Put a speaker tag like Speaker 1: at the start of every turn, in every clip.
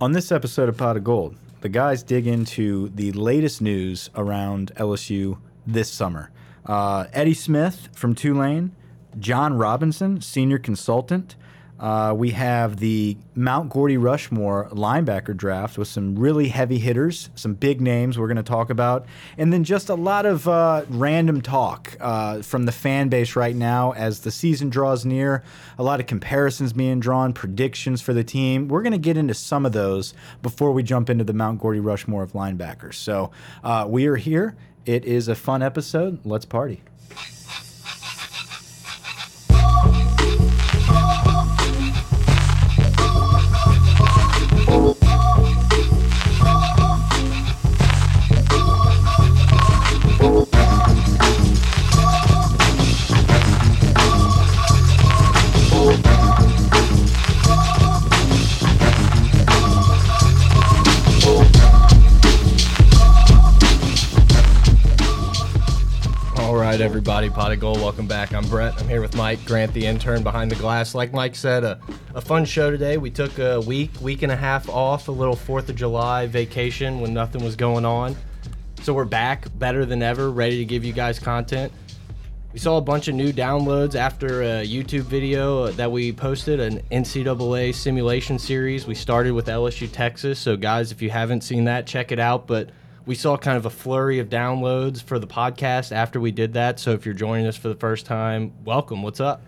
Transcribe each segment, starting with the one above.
Speaker 1: On this episode of Pot of Gold, the guys dig into the latest news around LSU this summer. Uh, Eddie Smith from Tulane, John Robinson, senior consultant. Uh, we have the Mount Gordy Rushmore linebacker draft with some really heavy hitters, some big names we're going to talk about, and then just a lot of uh, random talk uh, from the fan base right now as the season draws near. A lot of comparisons being drawn, predictions for the team. We're going to get into some of those before we jump into the Mount Gordy Rushmore of linebackers. So uh, we are here. It is a fun episode. Let's party.
Speaker 2: Everybody, Pot of Gold, welcome back. I'm Brett. I'm here with Mike Grant, the intern behind the glass. Like Mike said, a, a fun show today. We took a week, week and a half off, a little Fourth of July vacation when nothing was going on. So we're back, better than ever, ready to give you guys content. We saw a bunch of new downloads after a YouTube video that we posted, an NCAA simulation series. We started with LSU Texas. So, guys, if you haven't seen that, check it out. But we saw kind of a flurry of downloads for the podcast after we did that. So, if you're joining us for the first time, welcome. What's up?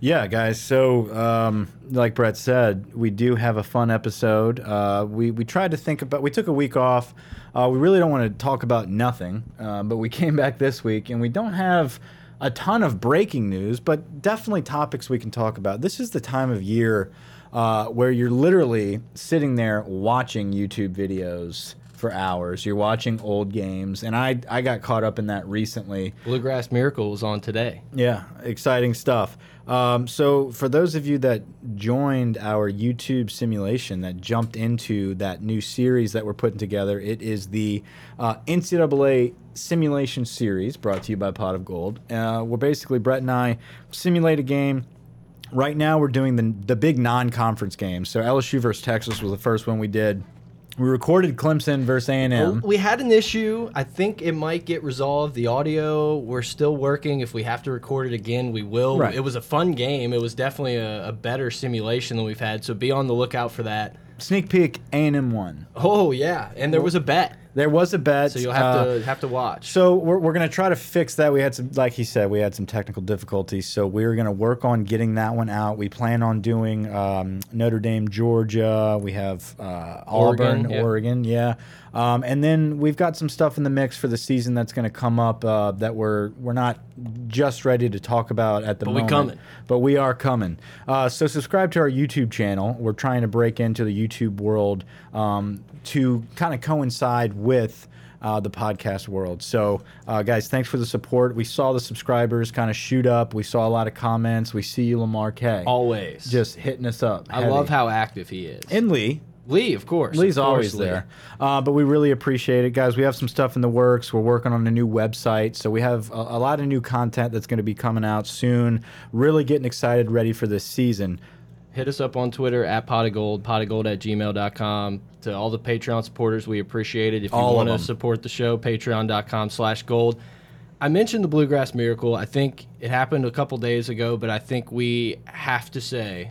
Speaker 1: Yeah, guys. So, um, like Brett said, we do have a fun episode. Uh, we we tried to think about. We took a week off. Uh, we really don't want to talk about nothing, uh, but we came back this week, and we don't have a ton of breaking news, but definitely topics we can talk about. This is the time of year uh, where you're literally sitting there watching YouTube videos for hours. You're watching old games, and I I got caught up in that recently.
Speaker 2: Bluegrass Miracle was on today.
Speaker 1: Yeah, exciting stuff. Um, so, for those of you that joined our YouTube simulation, that jumped into that new series that we're putting together, it is the uh, NCAA simulation series brought to you by Pot of Gold. Uh, where basically Brett and I simulate a game. Right now, we're doing the, the big non conference games. So, LSU versus Texas was the first one we did. We recorded Clemson versus A&M.
Speaker 2: Oh, we had an issue. I think it might get resolved. The audio, we're still working. If we have to record it again, we will.
Speaker 1: Right.
Speaker 2: It was a fun game. It was definitely a, a better simulation than we've had. So be on the lookout for that.
Speaker 1: Sneak peek, A&M won.
Speaker 2: Oh yeah, and there was a bet,
Speaker 1: There was a bet.
Speaker 2: so you'll have
Speaker 1: uh,
Speaker 2: to have to watch.
Speaker 1: So we're, we're going to try to fix that. We had some, like he said, we had some technical difficulties. So we're going to work on getting that one out. We plan on doing um, Notre Dame, Georgia. We have uh, Auburn,
Speaker 2: Oregon, yeah.
Speaker 1: Oregon, yeah. Um, and then we've got some stuff in the mix for the season that's going to come up uh, that we're we're not just ready to talk about at the
Speaker 2: But we
Speaker 1: moment.
Speaker 2: coming.
Speaker 1: But we are coming. Uh, so subscribe to our YouTube channel. We're trying to break into the YouTube world um, to kind of coincide with uh, the podcast world. So, uh, guys, thanks for the support. We saw the subscribers kind of shoot up. We saw a lot of comments. We see you, Lamar K.
Speaker 2: Always.
Speaker 1: just hitting us up.
Speaker 2: I
Speaker 1: heavy.
Speaker 2: love how active he is.
Speaker 1: and Lee.
Speaker 2: Lee, of course.
Speaker 1: Lee's
Speaker 2: of course,
Speaker 1: always
Speaker 2: Lee.
Speaker 1: there. Uh, but we really appreciate it, guys. We have some stuff in the works. We're working on a new website. So we have a, a lot of new content that's going to be coming out soon. Really getting excited, ready for this season.
Speaker 2: Hit us up on Twitter at pot of gold, pot of gold at gmail.com. To all the Patreon supporters, we appreciate it. If you
Speaker 1: All
Speaker 2: want to support the show, patreon.com slash gold. I mentioned the Bluegrass Miracle. I think it happened a couple days ago, but I think we have to say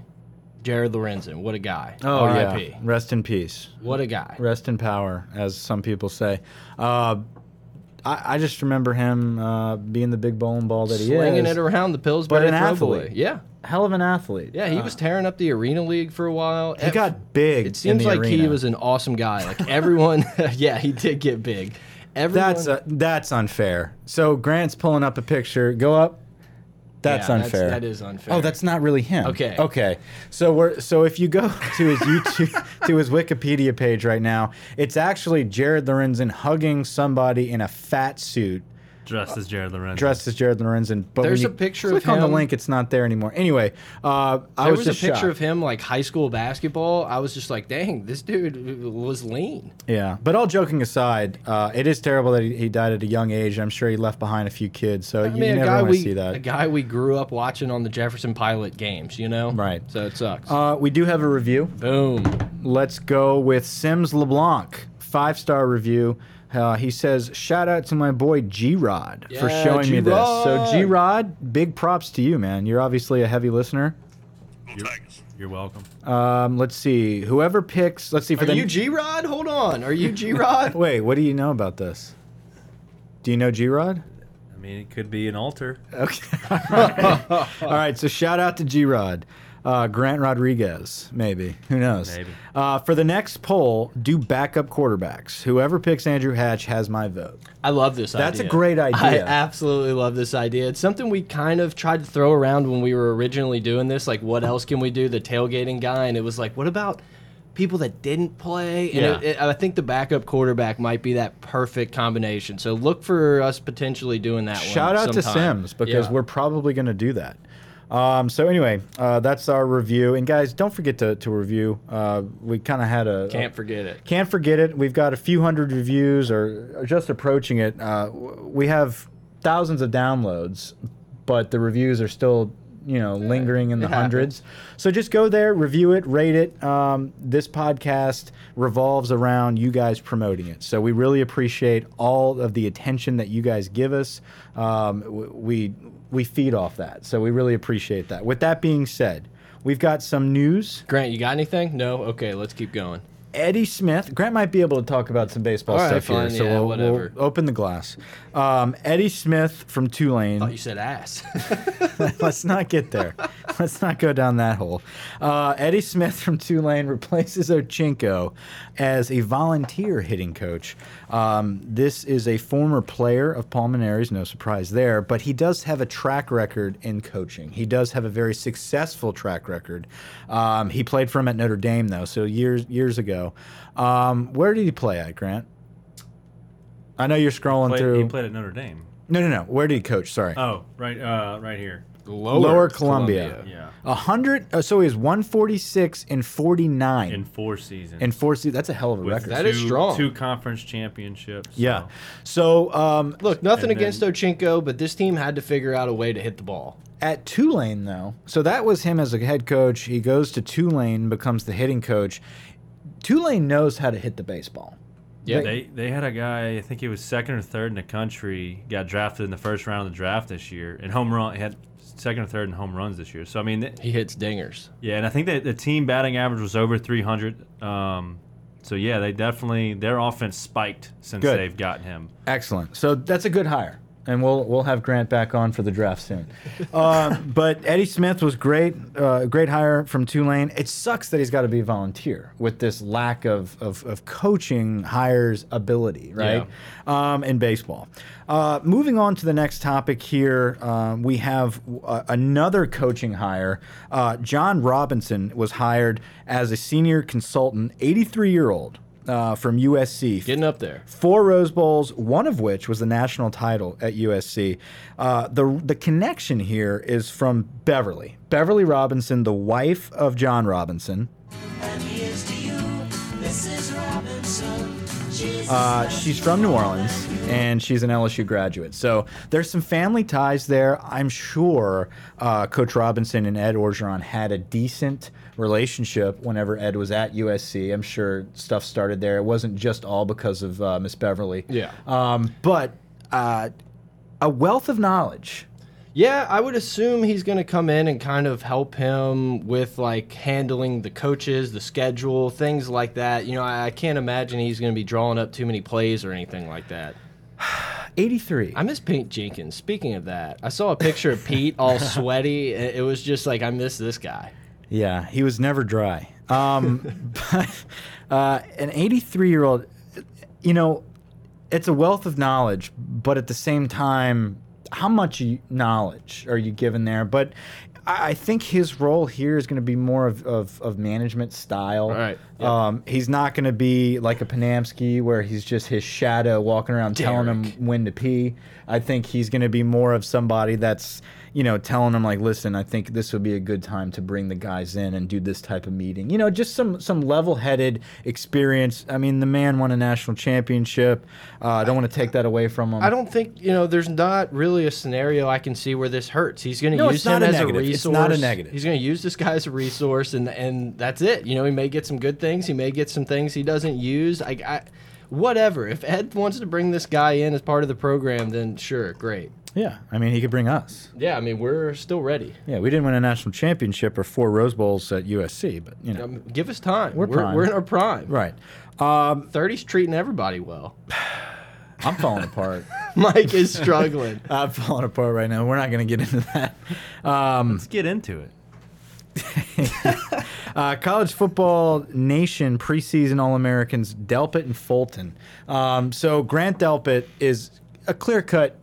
Speaker 2: Jared Lorenzen, what a guy.
Speaker 1: Oh, yeah. Rest in peace.
Speaker 2: What a guy.
Speaker 1: Rest in power, as some people say. Uh, I, I just remember him uh, being the big bowling ball that he
Speaker 2: Slinging
Speaker 1: is.
Speaker 2: it around the Pillsbury
Speaker 1: an
Speaker 2: Throw Boy.
Speaker 1: athlete.
Speaker 2: Yeah.
Speaker 1: Hell of an athlete.
Speaker 2: Yeah, he
Speaker 1: Uh,
Speaker 2: was tearing up the Arena League for a while.
Speaker 1: He got big.
Speaker 2: It seems
Speaker 1: in the
Speaker 2: like he was an awesome guy. Like everyone, yeah, he did get big. Everyone,
Speaker 1: That's uh, that's unfair. So Grant's pulling up a picture. Go up. That's
Speaker 2: Yeah,
Speaker 1: unfair.
Speaker 2: that is unfair.
Speaker 1: Oh, that's not really him.
Speaker 2: Okay.
Speaker 1: Okay. So we're so if you go to his YouTube to his Wikipedia page right now, it's actually Jared Lorenzen hugging somebody in a fat suit
Speaker 3: dressed as Jared Lorenzen.
Speaker 1: dressed as Jared Lorenzen. But
Speaker 2: There's
Speaker 1: when you
Speaker 2: a picture
Speaker 1: click
Speaker 2: of
Speaker 1: on the link, it's not there anymore. Anyway, uh, I
Speaker 2: There
Speaker 1: was,
Speaker 2: was, a picture
Speaker 1: shocked.
Speaker 2: of him like high school basketball. I was just like, dang, this dude was lean.
Speaker 1: Yeah, but all joking aside, uh, it is terrible that he, he died at a young age. I'm sure he left behind a few kids, so
Speaker 2: I
Speaker 1: you,
Speaker 2: mean,
Speaker 1: you never
Speaker 2: guy
Speaker 1: want
Speaker 2: we
Speaker 1: to see that.
Speaker 2: a guy we grew up watching on the Jefferson Pilot games, you know?
Speaker 1: Right.
Speaker 2: So it sucks.
Speaker 1: Uh, we do have a review.
Speaker 2: Boom.
Speaker 1: let's go with Sims LeBlanc, five star review. Uh, he says, "Shout out to my boy G Rod for
Speaker 2: Yeah,
Speaker 1: showing me this." So
Speaker 2: G-Rod.
Speaker 1: G Rod, big props to you, man. You're obviously a heavy listener.
Speaker 3: You're, you're welcome.
Speaker 1: Um, let's see. Whoever picks, let's see for
Speaker 2: Are
Speaker 1: the
Speaker 2: you G Rod? Hold on. Are you G Rod?
Speaker 1: wait. What do you know about this? Do you know G Rod?
Speaker 3: I mean, it could be an altar.
Speaker 1: Okay. All right. So shout out to G Rod. Uh, Grant Rodriguez, maybe. Who knows?
Speaker 3: Maybe.
Speaker 1: Uh, for the next poll, do backup quarterbacks. Whoever picks Andrew Hatch has my vote.
Speaker 2: I love this idea.
Speaker 1: That's a
Speaker 2: idea.
Speaker 1: great
Speaker 2: I
Speaker 1: idea.
Speaker 2: absolutely love this idea. It's something we kind of tried to throw around when we were originally doing this. Like, what else can we do? The tailgating guy. And it was like, what about people that didn't play? And
Speaker 1: Yeah.
Speaker 2: it, it, I think the backup quarterback might be that perfect combination. So look for us potentially doing that one.
Speaker 1: Shout out to. Sims because
Speaker 2: Yeah.
Speaker 1: we're probably going to do that. Um, so anyway, uh, that's our review. And guys, don't forget to, to review. Uh, we kind of had a
Speaker 2: Can't forget it.
Speaker 1: Can't forget it. We've got a few hundred reviews, or, or just approaching it. Uh, we have thousands of downloads, but the reviews are still, you know, lingering in the
Speaker 2: happens.
Speaker 1: hundreds. So just go there, review it, rate it. Um, this podcast revolves around you guys promoting it, so we really appreciate all of the attention that you guys give us. Um, we we feed off that, so we really appreciate that. With that being said. We've got some news.
Speaker 2: Grant, you got anything? No? Okay, let's keep going.
Speaker 1: Eddie Smith. Grant might be able to talk about some baseball
Speaker 2: right,
Speaker 1: stuff
Speaker 2: fine,
Speaker 1: here, so
Speaker 2: yeah,
Speaker 1: we'll,
Speaker 2: whatever.
Speaker 1: we'll open the glass. Um, Eddie Smith from Tulane.
Speaker 2: thought you said ass.
Speaker 1: Let's not get there. Let's not go down that hole. Uh, Eddie Smith from Tulane replaces Ochinko as a volunteer hitting coach. Um, this is a former player of Paul Mainieri, no surprise there, but he does have a track record in coaching. He does have a very successful track record. Um, he played for him at Notre Dame, though, so years years ago. Um, where did he play at, Grant? I know you're scrolling
Speaker 3: Played,
Speaker 1: through.
Speaker 3: he played at Notre Dame.
Speaker 1: no, no, no. Where did he coach? Sorry.
Speaker 3: Oh, right, uh, right here.
Speaker 2: Lower,
Speaker 1: Lower Columbia.
Speaker 3: Yeah,
Speaker 1: A hundred. Uh, so he was one forty six and forty nine
Speaker 3: in four seasons.
Speaker 1: in four seasons. That's a hell of a
Speaker 3: With
Speaker 1: record.
Speaker 2: That
Speaker 3: two,
Speaker 2: is strong.
Speaker 3: Two conference championships.
Speaker 1: yeah.
Speaker 3: so-
Speaker 1: So um,
Speaker 2: Look, nothing
Speaker 3: And
Speaker 2: against Ochinko, but this team had to figure out a way to hit the ball.
Speaker 1: at Tulane though, so that was him as a head coach. He goes to Tulane, becomes the hitting coach. Tulane knows how to hit the baseball.
Speaker 2: Yeah.
Speaker 3: They they had a guy. I think he was second or third in the country. Got drafted in the first round of the draft this year. And home run he had second or third in home runs this year. So I mean, th-
Speaker 2: He hits dingers.
Speaker 3: yeah. And I think that the team batting average was over 300. Um, so yeah, they definitely their offense spiked since
Speaker 1: Good.
Speaker 3: they've gotten him.
Speaker 1: Excellent. So that's a good hire, and we'll we'll have Grant back on for the draft soon. um, but Eddie Smith was great, uh, great hire from Tulane. It sucks that he's got to be a volunteer with this lack of of, of coaching hires ability, right? Um, in baseball. Uh, moving on to the next topic here, um, we have uh, another coaching hire. Uh, John Robinson was hired as a senior consultant, 83 year old. Uh, from USC,
Speaker 2: Getting up there.
Speaker 1: four Rose Bowls, one of which was the national title at USC. Uh, the the connection here is from Beverly, Beverly Robinson, the wife of John Robinson. Uh, she's from New Orleans and she's an LSU graduate. So there's some family ties there. I'm sure uh, Coach Robinson and Ed Orgeron had a decent relationship whenever Ed was at USC. I'm sure stuff started there. It wasn't just all because of uh, Miss Beverly.
Speaker 2: Yeah.
Speaker 1: Um, but uh, a wealth of knowledge.
Speaker 2: Yeah, I would assume he's going to come in and kind of help him with like handling the coaches, the schedule, things like that. You know, I, I can't imagine he's going to be drawing up too many plays or anything like that.
Speaker 1: 83.
Speaker 2: I miss Pete Jenkins. Speaking of that, I saw a picture of Pete all sweaty. It was just like I miss this guy.
Speaker 1: Yeah, he was never dry. Um, but uh, an 83 year old, you know, it's a wealth of knowledge, but at the same time, how much knowledge are you given there? But I I think his role here is going to be more of, of, of management style.
Speaker 2: Right, yep.
Speaker 1: Um, he's not going to be like a Panamsky where he's just his shadow walking around telling him when to pee. I think he's going to be more of somebody that's, you know, telling them like, listen, I think this would be a good time to bring the guys in and do this type of meeting. You know, just some some level-headed experience. I mean, the man won a national championship. Uh, I don't want to take that away from him.
Speaker 2: I don't think you know. There's not really a scenario I can see where this hurts. He's going to
Speaker 1: No,
Speaker 2: use him
Speaker 1: a
Speaker 2: as
Speaker 1: negative.
Speaker 2: a
Speaker 1: It's
Speaker 2: resource.
Speaker 1: not a negative.
Speaker 2: He's going to use this guy as a resource, and and that's it. You know, he may get some good things. He may get some things he doesn't use. I, I whatever. If Ed wants to bring this guy in as part of the program, then sure, great.
Speaker 1: Yeah, I mean, he could bring us.
Speaker 2: Yeah, I mean we're still ready.
Speaker 1: Yeah, we didn't win a national championship or four Rose Bowls at USC, but you know,
Speaker 2: Um, give us time.
Speaker 1: We're
Speaker 2: we're, we're in our prime.
Speaker 1: right. Um,
Speaker 2: 30's treating everybody well.
Speaker 1: I'm falling apart.
Speaker 2: Mike is struggling.
Speaker 1: I'm falling apart right now. We're not going to get into that. Um,
Speaker 3: Let's get into it.
Speaker 1: uh, college football nation preseason All Americans Delpit and Fulton. Um, so Grant Delpit is a clear cut,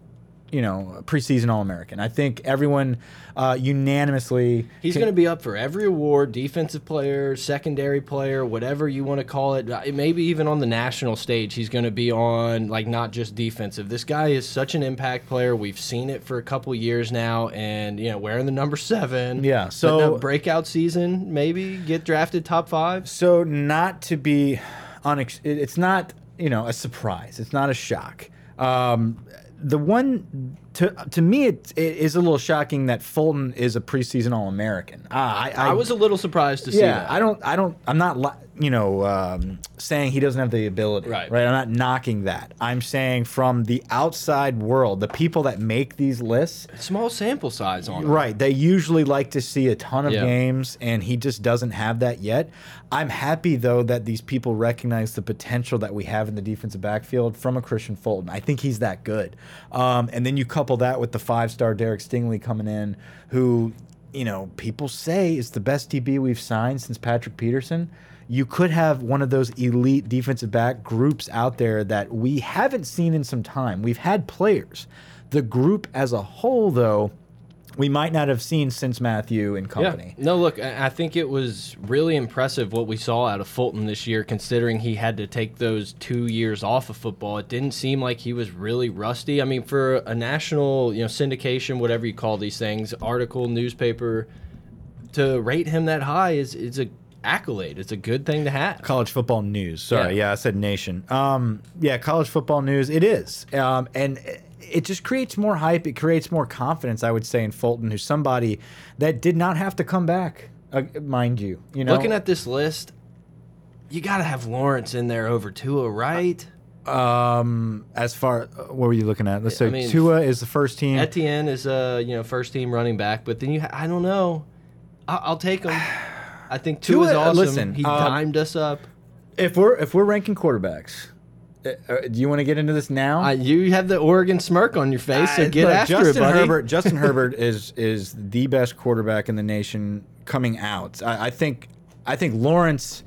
Speaker 1: you know, preseason All American. I think everyone uh, unanimously.
Speaker 2: He's going to be up for every award defensive player, secondary player, whatever you want to call it. Uh, Maybe even on the national stage, he's going to be on, like, not just defensive. This guy is such an impact player. We've seen it for a couple years now. And, you know, wearing the number seven.
Speaker 1: Yeah, so-
Speaker 2: breakout season, maybe get drafted top five.
Speaker 1: So not to be, On, it's not you know a surprise. It's not a shock. Um, the one to to me it, it is a little shocking that Fulton is a preseason All American. Ah, I, I,
Speaker 2: I was a little surprised to see
Speaker 1: yeah.
Speaker 2: that.
Speaker 1: I don't I don't I'm not li- you know um, saying he doesn't have the ability.
Speaker 2: Right.
Speaker 1: Right. I'm not knocking that. I'm saying from the outside world, the people that make these lists.
Speaker 2: Small sample size on him.
Speaker 1: Right. They usually like to see a ton of
Speaker 2: Yeah.
Speaker 1: games, and he just doesn't have that yet. I'm happy, though, that these people recognize the potential that we have in the defensive backfield from a Kristian Fulton. I think he's that good. Um, and then you couple that with the five star Derek Stingley coming in, who, you know, people say is the best DB we've signed since Patrick Peterson. You could have one of those elite defensive back groups out there that we haven't seen in some time. We've had players. The group as a whole, though, we might not have seen since Mathieu and company.
Speaker 2: Yeah. No, look, I think it was really impressive what we saw out of Fulton this year, considering he had to take those two years off of football. It didn't seem like he was really rusty. I mean, for a national, you know, syndication, whatever you call these things, article, newspaper, to rate him that high is is a accolade. It's a good thing to have.
Speaker 1: College football news. Sorry,
Speaker 2: Yeah.
Speaker 1: yeah, I said nation. Um, yeah, college football news. It is, um, and it- just creates more hype. It creates more confidence. I would say in Fulton, who's somebody that did not have to come back, uh, mind you. You know,
Speaker 2: Looking at this list, you got to have Lawrence in there over Tua, right?
Speaker 1: um, as far what were you looking at? Let's say
Speaker 2: I mean,
Speaker 1: Tua is the first team.
Speaker 2: Etienne is a you know first team running back, but then you ha I don't know. I I'll take him. I think
Speaker 1: Tua,
Speaker 2: is
Speaker 1: uh,
Speaker 2: awesome.
Speaker 1: listen,
Speaker 2: he
Speaker 1: um,
Speaker 2: dimed us up.
Speaker 1: if we're if we're ranking quarterbacks, uh, uh, do you want to get into this now?
Speaker 2: Uh, you have the Oregon smirk on your face, so
Speaker 1: Uh,
Speaker 2: get after
Speaker 1: Justin
Speaker 2: it, buddy.
Speaker 1: Herbert. Justin Herbert is is the best quarterback in the nation coming out. I, I think I think Lawrence.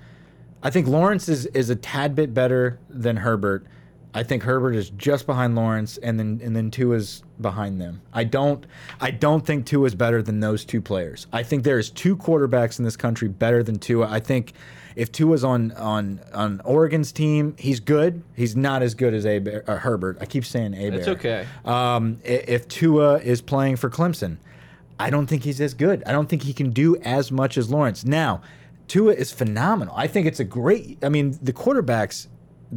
Speaker 1: I think Lawrence is is a tad bit better than Herbert. I think Herbert is just behind Lawrence, and then and then Tua's behind them. I don't I don't think Tua's better than those two players. I think there is two quarterbacks in this country better than Tua. I think if Tua's on on on Oregon's team, he's good. He's not as good as a uh, Herbert. I keep saying a.
Speaker 2: It's okay.
Speaker 1: Um, if Tua is playing for Clemson, I don't think he's as good. I don't think he can do as much as Lawrence. Now, Tua is phenomenal. I think it's a great. I mean, the quarterbacks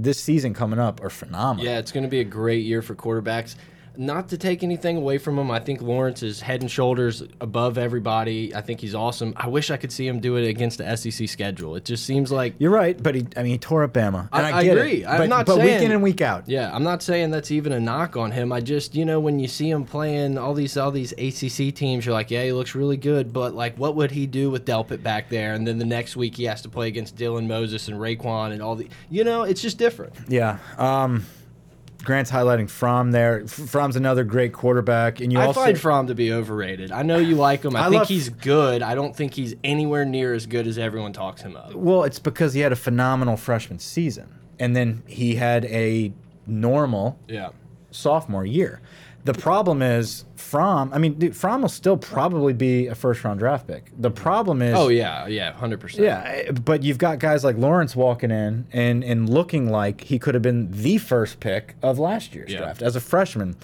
Speaker 1: this season coming up are phenomenal.
Speaker 2: Yeah, it's going to be a great year for quarterbacks. Not to take anything away from him, I think Lawrence is head and shoulders above everybody. I think he's awesome. I wish I could see him do it against the SEC schedule. It just seems like
Speaker 1: You're right, but he. I mean, he tore up Bama. And
Speaker 2: I-
Speaker 1: I,
Speaker 2: I agree.
Speaker 1: It,
Speaker 2: I'm
Speaker 1: but,
Speaker 2: not
Speaker 1: but week in and week out.
Speaker 2: Yeah, I'm not saying that's even a knock on him. I just, you know, when you see him playing all these all these ACC teams, you're like, yeah, he looks really good, but like, what would he do with Delpit back there? And then the next week he has to play against Dylan Moses and Raekwon and all the, you know, it's just different.
Speaker 1: Yeah. Um, Grant's highlighting Fromm there. Fromm's another great quarterback, and you
Speaker 2: I
Speaker 1: also
Speaker 2: find Fromm to be overrated. I know you like him. I,
Speaker 1: I
Speaker 2: think he's good. I don't think he's anywhere near as good as everyone talks him up.
Speaker 1: Well, it's because he had a phenomenal freshman season, and then he had a normal
Speaker 2: Yeah.
Speaker 1: sophomore year. The problem is Fromm. I mean, dude, Fromm will still probably be a first round draft pick. The problem is,
Speaker 2: Oh yeah, yeah, hundred percent.
Speaker 1: yeah, but you've got guys like Lawrence walking in and and looking like he could have been the first pick of last year's
Speaker 2: Yeah.
Speaker 1: draft as a freshman.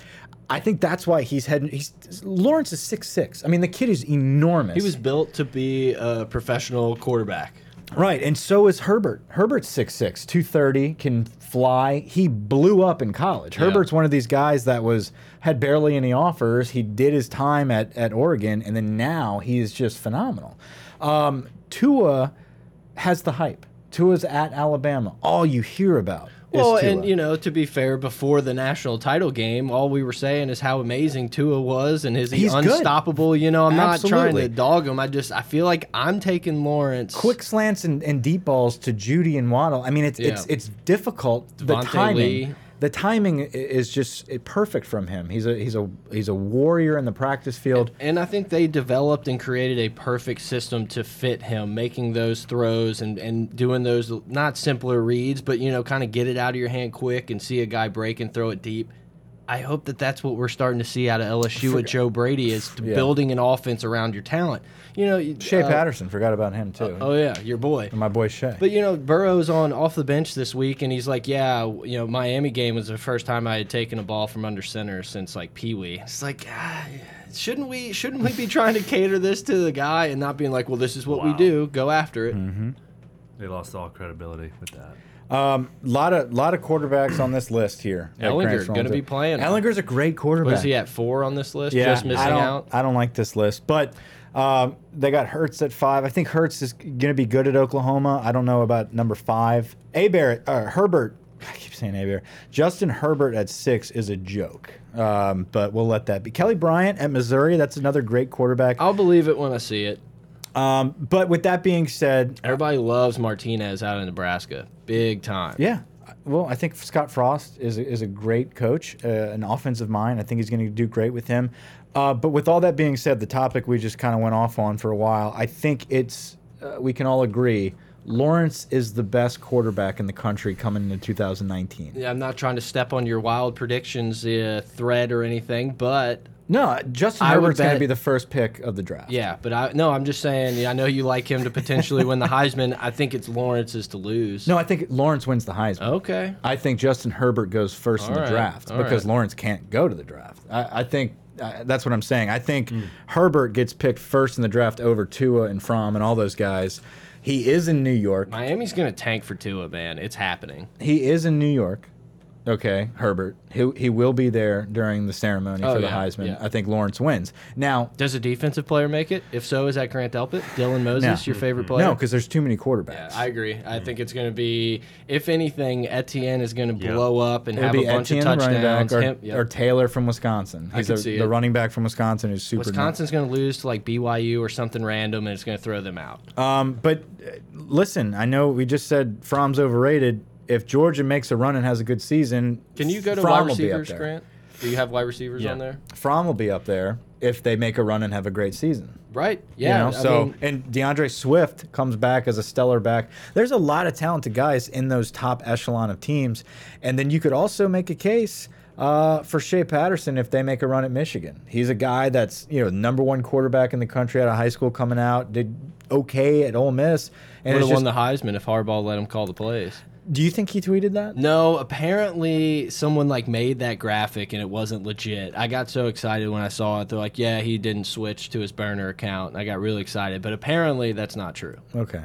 Speaker 1: I think that's why he's heading. He's Lawrence is six six. I mean, the kid is enormous.
Speaker 2: He was built to be a professional quarterback.
Speaker 1: Right, and so is Herbert. Herbert's 6'6", 230, can fly. He blew up in college. Herbert's one of these guys that was had barely any offers. He did his time at at Oregon, and then now he is just phenomenal. Um, Tua has the hype. Tua's at Alabama. All you hear about.
Speaker 2: Well, and you know, to be fair, before the national title game, all we were saying is how amazing Tua was and is he
Speaker 1: He's good.
Speaker 2: unstoppable. You know, I'm not trying to dog him. I just I feel like I'm taking Lawrence.
Speaker 1: quick slants and, and deep balls to Jeudy and Waddle. I mean, it's it's
Speaker 2: Yeah.
Speaker 1: it's difficult. the timing,
Speaker 2: Lee.
Speaker 1: The timing is just perfect from him. He's a he's a he's a warrior in the practice field.
Speaker 2: And I think they developed and created a perfect system to fit him, making those throws and, and doing those not simpler reads, but you know, kind of get it out of your hand quick and see a guy break and throw it deep. I hope that that's what we're starting to see out of LSU with Joe Brady is
Speaker 1: Yeah.
Speaker 2: building an offense around your talent. You know,
Speaker 1: Shea
Speaker 2: uh,
Speaker 1: Patterson, forgot about him too.
Speaker 2: Oh yeah, your boy.
Speaker 1: My boy Shea.
Speaker 2: But you know, Burrow's on off the bench this week, and he's like, "Yeah, you know, Miami game was the first time I had taken a ball from under center since like Pee Wee." It's like, ah, shouldn't we? Shouldn't we be trying to cater this to the guy and not being like, "Well, this is what we do. Go after it."
Speaker 1: Mm-hmm.
Speaker 3: They lost all credibility with that.
Speaker 1: Um, lot of lot of quarterbacks on this list here. at
Speaker 2: Ehlinger
Speaker 1: Grant's
Speaker 2: gonna be playing.
Speaker 1: Ehlinger's a great quarterback.
Speaker 2: What is he at four on this list?
Speaker 1: Yeah,
Speaker 2: just missing
Speaker 1: I don't,
Speaker 2: out.
Speaker 1: I don't like this list, but um, they got Hurts at five. I think Hurts is going to be good at Oklahoma. I don't know about number five. A Barrett, uh, Herbert. I keep saying A Barrett. Justin Herbert at six is a joke, um, but we'll let that be. Kelly Bryant at Missouri. That's another great quarterback.
Speaker 2: I'll believe it when I see it.
Speaker 1: Um, but with that being said,
Speaker 2: Everybody loves Martinez out of Nebraska, big time.
Speaker 1: Yeah. Well, I think Scott Frost is a, is a great coach, uh, an offensive mind. I think he's going to do great with him. Uh, but with all that being said, the topic we just kind of went off on for a while, I think it's uh, we can all agree Lawrence is the best quarterback in the country coming into 2019.
Speaker 2: Yeah, I'm not trying to step on your wild predictions uh, thread or anything, but
Speaker 1: No, Justin
Speaker 2: I
Speaker 1: Herbert's going to be the first pick of the draft.
Speaker 2: Yeah, but I no, I'm just saying. Yeah, I know you like him to potentially win the Heisman. I think it's Lawrence's to lose.
Speaker 1: No, I think Lawrence wins the Heisman.
Speaker 2: Okay.
Speaker 1: I think Justin Herbert goes first in the
Speaker 2: right,
Speaker 1: draft
Speaker 2: all
Speaker 1: because
Speaker 2: right.
Speaker 1: Lawrence can't go to the draft. I, I think uh, that's what I'm saying. I think Herbert gets picked first in the draft over Tua and Fromm and all those guys. He is in New York.
Speaker 2: Miami's gonna tank for Tua, man. It's happening.
Speaker 1: He is in New York. Okay, Herbert. He, he will be there during the ceremony
Speaker 2: Oh,
Speaker 1: for the
Speaker 2: yeah,
Speaker 1: Heisman.
Speaker 2: yeah.
Speaker 1: I think Lawrence wins. Now,
Speaker 2: Does a defensive player make it? If so, is that Grant Delpit? Dylan Moses, your favorite player?
Speaker 1: no, because there's too many quarterbacks.
Speaker 2: Yeah, I agree. I think it's going to be, if anything, Etienne is going to
Speaker 3: Yep.
Speaker 2: blow up and
Speaker 1: It'll
Speaker 2: have a bunch
Speaker 1: Etienne,
Speaker 2: of
Speaker 1: the back,
Speaker 2: touchdowns.
Speaker 1: or,
Speaker 2: Him- yep.
Speaker 1: or Taylor from Wisconsin.
Speaker 2: I
Speaker 1: He's
Speaker 2: can
Speaker 1: a-
Speaker 2: see
Speaker 1: the
Speaker 2: it.
Speaker 1: running back from Wisconsin who's super.
Speaker 2: Wisconsin's going to lose to like BYU or something random, and it's going to throw them out.
Speaker 1: Um, but uh, listen, I know we just said Fromm's overrated. If Georgia makes a run and has a good season,
Speaker 2: Can you go to
Speaker 1: Fromm
Speaker 2: wide
Speaker 1: will
Speaker 2: receivers. Grant? Do you have wide receivers
Speaker 3: Yeah.
Speaker 2: on there?
Speaker 1: Fromm will be up there if they make a run and have a great season.
Speaker 2: Right.
Speaker 1: You
Speaker 2: Yeah.
Speaker 1: know, so
Speaker 2: mean,
Speaker 1: and D'Andre Swift comes back as a stellar back. There's a lot of talented guys in those top echelon of teams, and then you could also make a case uh, for Shea Patterson if they make a run at Michigan. He's a guy that's you know number one quarterback in the country out of high school, coming out did okay at Ole Miss, and
Speaker 2: would
Speaker 1: it's
Speaker 2: have won the Heisman if Harbaugh let him call the plays.
Speaker 1: Do you think he tweeted that?
Speaker 2: No, apparently someone like made that graphic and it wasn't legit. I got so excited when I saw it. They're like, "Yeah, he didn't switch to his burner account." And I got really excited, but apparently that's not true.
Speaker 1: Okay.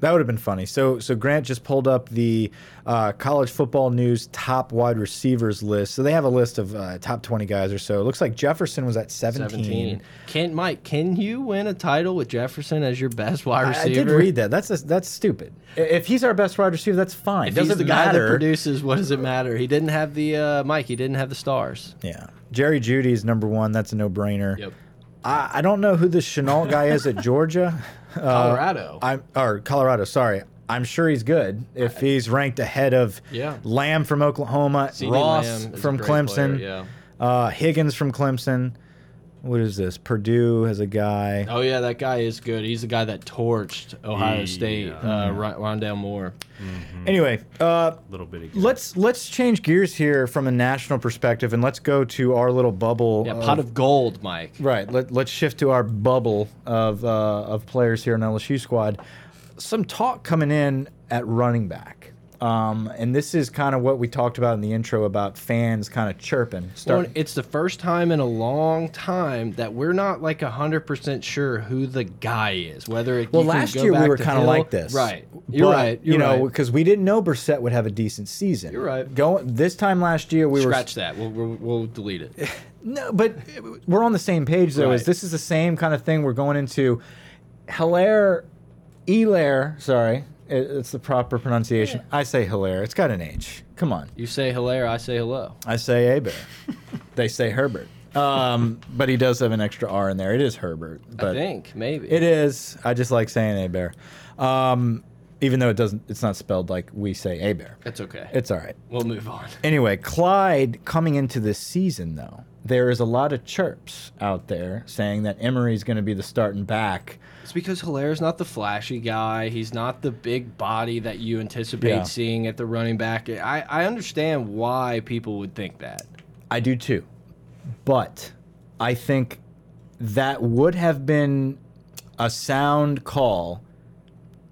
Speaker 1: That would have been funny. So, so Grant just pulled up the uh, college football news top wide receivers list. So they have a list of uh, top twenty guys or so. It looks like Jefferson was at seventeen.
Speaker 2: 17. Can Mike, can you win a title with Jefferson as your best wide receiver?
Speaker 1: I did read that. That's that's stupid. If he's our best wide receiver, that's fine.
Speaker 2: If
Speaker 1: Doesn't
Speaker 2: he's the guy that
Speaker 1: matter.
Speaker 2: produces, what does it matter? He didn't have the uh, Mike. He didn't have the stars.
Speaker 1: yeah, Jerry Jeudy's number one. That's a no brainer.
Speaker 2: Yep.
Speaker 1: I, I don't know who this Shenault guy is at Georgia. Uh,
Speaker 2: Colorado.
Speaker 1: I'm or Colorado. Sorry. I'm sure he's good if he's ranked ahead of
Speaker 2: Yeah.
Speaker 1: Lamb from Oklahoma,
Speaker 2: CeeDee
Speaker 1: Ross
Speaker 2: Lamb is a
Speaker 1: from Clemson,
Speaker 2: player,
Speaker 1: uh, Higgins from Clemson. What is this? Purdue has a guy.
Speaker 2: Oh yeah, that guy is good. He's the guy that torched Ohio
Speaker 3: Yeah.
Speaker 2: State. Uh, Ron- Rondale Moore.
Speaker 1: Anyway, uh,
Speaker 3: Little bitty.
Speaker 1: let's let's change gears here from a national perspective and let's go to our little bubble.
Speaker 2: Yeah,
Speaker 1: of-
Speaker 2: pot of gold, Mike.
Speaker 1: Right. Let, let's shift to our bubble of, uh, of players here in LSU squad. Some talk coming in at running back. Um, and this is kind of what we talked about in the intro about fans kind of chirping.
Speaker 2: Well, it's the first time in a long time that we're not like hundred percent sure who the guy is. Whether it,
Speaker 1: well, last year we were kind of like this,
Speaker 2: right? You're
Speaker 1: But,
Speaker 2: right. You're
Speaker 1: you know,
Speaker 2: right.
Speaker 1: because we didn't know Brissett would have a decent season.
Speaker 2: You're right.
Speaker 1: Going this time last year, we were
Speaker 2: Scratch that. We'll, we'll we'll delete it.
Speaker 1: no, but we're on the same page though. Is this is the same kind of thing we're going into? Hilaire, Elaire, sorry, it, it's the proper pronunciation. I say Hilaire. It's got an H. Come on.
Speaker 2: You say Hilaire, I say hello.
Speaker 1: I say Abear. they say Herbert. Um, but he does have an extra R in there. It is Herbert.
Speaker 2: I
Speaker 1: But
Speaker 2: think maybe
Speaker 1: It is. I just like saying Abear. Um, even though it doesn't, it's not spelled like we say Abear.
Speaker 2: It's okay.
Speaker 1: It's all right.
Speaker 2: we'll move on.
Speaker 1: Anyway, Clyde coming into this season, though, there is a lot of chirps out there saying that Emery's going to be the starting back.
Speaker 2: It's because Hilaire's not the flashy guy. He's not the big body that you anticipate
Speaker 1: Yeah.
Speaker 2: seeing at the running back. I, I understand why people would think that.
Speaker 1: I do too. But I think that would have been a sound call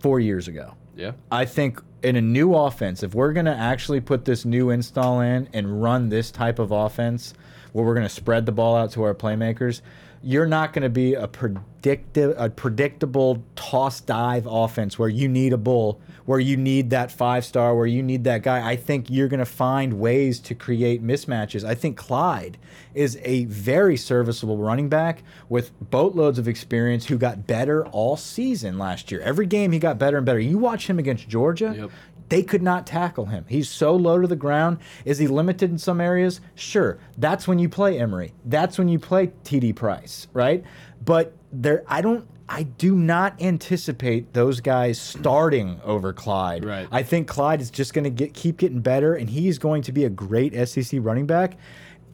Speaker 1: four years ago.
Speaker 2: Yeah.
Speaker 1: I think in a new offense, if we're going to actually put this new install in and run this type of offense where we're going to spread the ball out to our playmakers, you're not going to be a predictive, a predictable toss dive offense where you need a bull, where you need that five star, where you need that guy. I think you're going to find ways to create mismatches. I think Clyde is a very serviceable running back with boatloads of experience who got better all season last year. Every game he got better and better. You watch him against Georgia.
Speaker 2: Yep.
Speaker 1: They could not tackle him. He's so low to the ground. Is he limited in some areas? Sure. That's when you play Emery. That's when you play TD Price, right? But there I don't I do not anticipate those guys starting over Clyde.
Speaker 2: Right.
Speaker 1: I think Clyde is just going to get keep getting better and he's going to be a great SEC running back.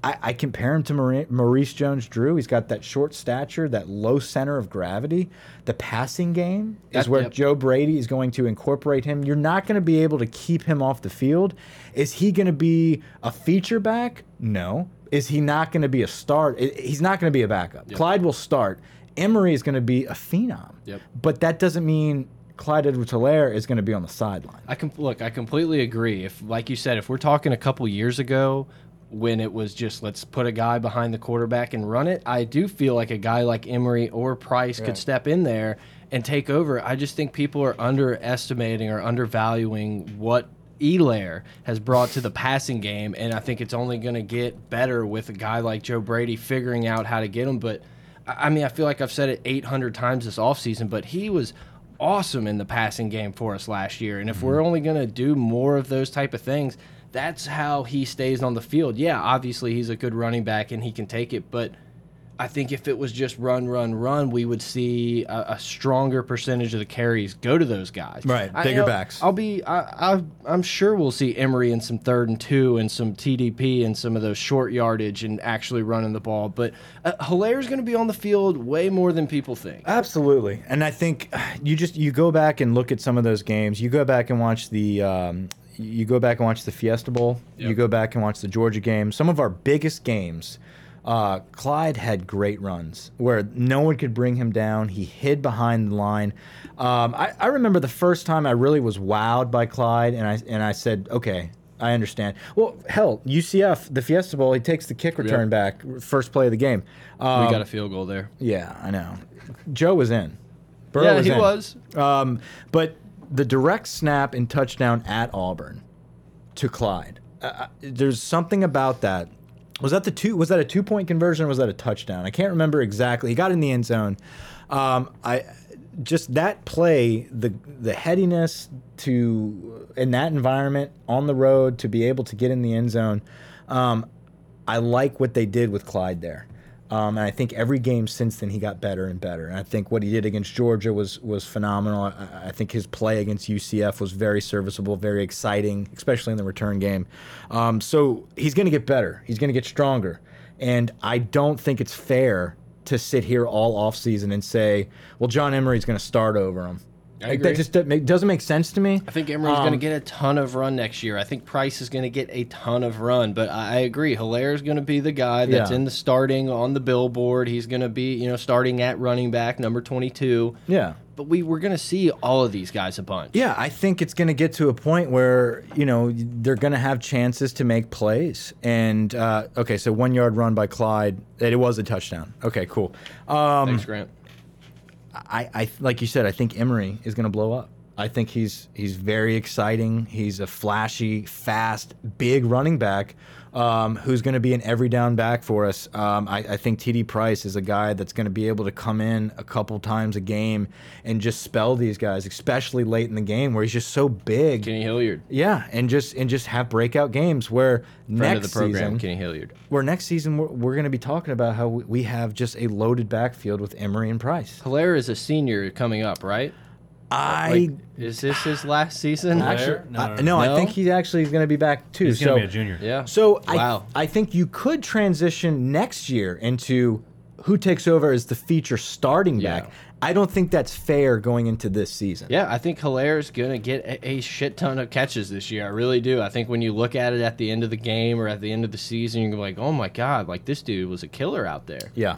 Speaker 1: I, I compare him to Maurice, Maurice Jones-Drew. He's got that short stature, that low center of gravity. The passing game is
Speaker 2: That-
Speaker 1: where
Speaker 2: yep.
Speaker 1: Joe Brady is going to incorporate him. You're not going to be able to keep him off the field. Is he going to be a feature back? No. Is he not going to be a start? He's not going to be a backup. Clyde will start. Emery is going to be a phenom.
Speaker 2: Yep.
Speaker 1: But that doesn't mean Clyde Edwards-Helaire is going to be on the sideline.
Speaker 2: I can look. I completely agree. If, like you said, if we're talking a couple years ago, when it was just let's put a guy behind the quarterback and run it, I do feel like a guy like Emery or Price could step in there and take over. I just think people are underestimating or undervaluing what Elaire has brought to the passing game, and I think it's only going to get better with a guy like Joe Brady figuring out how to get him. But I mean, I feel like I've said it 800 times this offseason, but he was awesome in the passing game for us last year. And if we're mm-hmm. only going to do more of those type of things, that's how he stays on the field. Yeah, obviously he's a good running back and he can take it, but I think if it was just run, run, run, we would see a, a stronger percentage of the carries go to those guys.
Speaker 1: Right,
Speaker 2: I-
Speaker 1: bigger
Speaker 2: I'll-
Speaker 1: backs.
Speaker 2: I'll be, I, I, I'm sure we'll see Emery in some third and two and some TDP and some of those short yardage and actually running the ball. But uh, Hilaire's going to be on the field way more than people think.
Speaker 1: Absolutely, and I think you just you go back and look at some of those games. You go back and watch the um, you go back and watch the Fiesta Bowl. You go back and watch the Georgia game. Some of our biggest games. Uh, Clyde had great runs where no one could bring him down. He hid behind the line. Um, I, I remember the first time I really was wowed by Clyde, and I and I said, okay, I understand. Well, hell, UCF, the Fiesta Bowl, he takes the kick return back, first play of the game. Um,
Speaker 2: we got a field goal there.
Speaker 1: yeah, I know. Joe was in. Burrow
Speaker 2: Yeah, he
Speaker 1: in.
Speaker 2: was.
Speaker 1: Um, but the direct snap and touchdown at Auburn to Clyde. Uh, Uh, there's something about that. Was that the two? Was that a two point conversion? or Was that a touchdown? I can't remember exactly. He got in the end zone. Um, I just that play, the the headiness to in that environment on the road to be able to get in the end zone. Um, I like what they did with Clyde there. Um, and I think every game since then he got better and better. And I think what he did against Georgia was was phenomenal. I, I think his play against UCF was very serviceable, very exciting, especially in the return game. Um, so he's going to get better. He's going to get stronger. And I don't think it's fair to sit here all offseason and say, well, John Emery's going to start over him.
Speaker 2: I
Speaker 1: Like, that just doesn't make, sense to me.
Speaker 2: I think Emery's going
Speaker 1: Um,
Speaker 2: to get a ton of run next year. I think Price is going to get a ton of run, but I I agree. is going to be the guy that's
Speaker 1: Yeah.
Speaker 2: in the starting on the billboard. He's going to be, you know, starting at running back number 22.
Speaker 1: Yeah.
Speaker 2: but we were gonna see all of these guys a bunch.
Speaker 1: Yeah, I think it's going to get to a point where you know they're going to have chances to make plays. And uh, okay, so one yard run by Clyde, it was a touchdown. Okay, cool. Um,
Speaker 2: Thanks, Grant.
Speaker 1: I, I like you said, I think Emery is going to blow up. I think he's he's very exciting. He's a flashy, fast, big running back um, who's going to be an every down back for us. Um, I, I think TD Price is a guy that's going to be able to come in a couple times a game and just spell these guys, especially late in the game where he's just so big.
Speaker 2: Kenny Hilliard,
Speaker 1: Yeah, and just and just have breakout games where
Speaker 2: friend
Speaker 1: next
Speaker 2: of the program,
Speaker 1: season,
Speaker 2: Kenny Hilliard.
Speaker 1: where next season we're, we're going to be talking about how we have just a loaded backfield with Emery and Price.
Speaker 2: Hilaire is a senior coming up, right?
Speaker 1: I
Speaker 2: Like, is this his last season?
Speaker 1: Actually,
Speaker 3: No,
Speaker 1: I,
Speaker 3: no,
Speaker 1: no,
Speaker 3: no.
Speaker 1: I
Speaker 2: No?
Speaker 1: think he's actually going to be back too.
Speaker 3: He's
Speaker 1: so,
Speaker 3: gonna be a junior.
Speaker 2: yeah.
Speaker 1: so
Speaker 2: Wow.
Speaker 1: I, I think you could transition next year into who takes over as the feature starting
Speaker 2: Yeah.
Speaker 1: back. I don't think that's fair going into this season.
Speaker 2: Yeah, I think Hilaire's gonna get a, a shit ton of catches this year. I really do. I think when you look at it at the end of the game or at the end of the season, you're gonna be like, "Oh my god, like this dude was a killer out there."
Speaker 1: Yeah.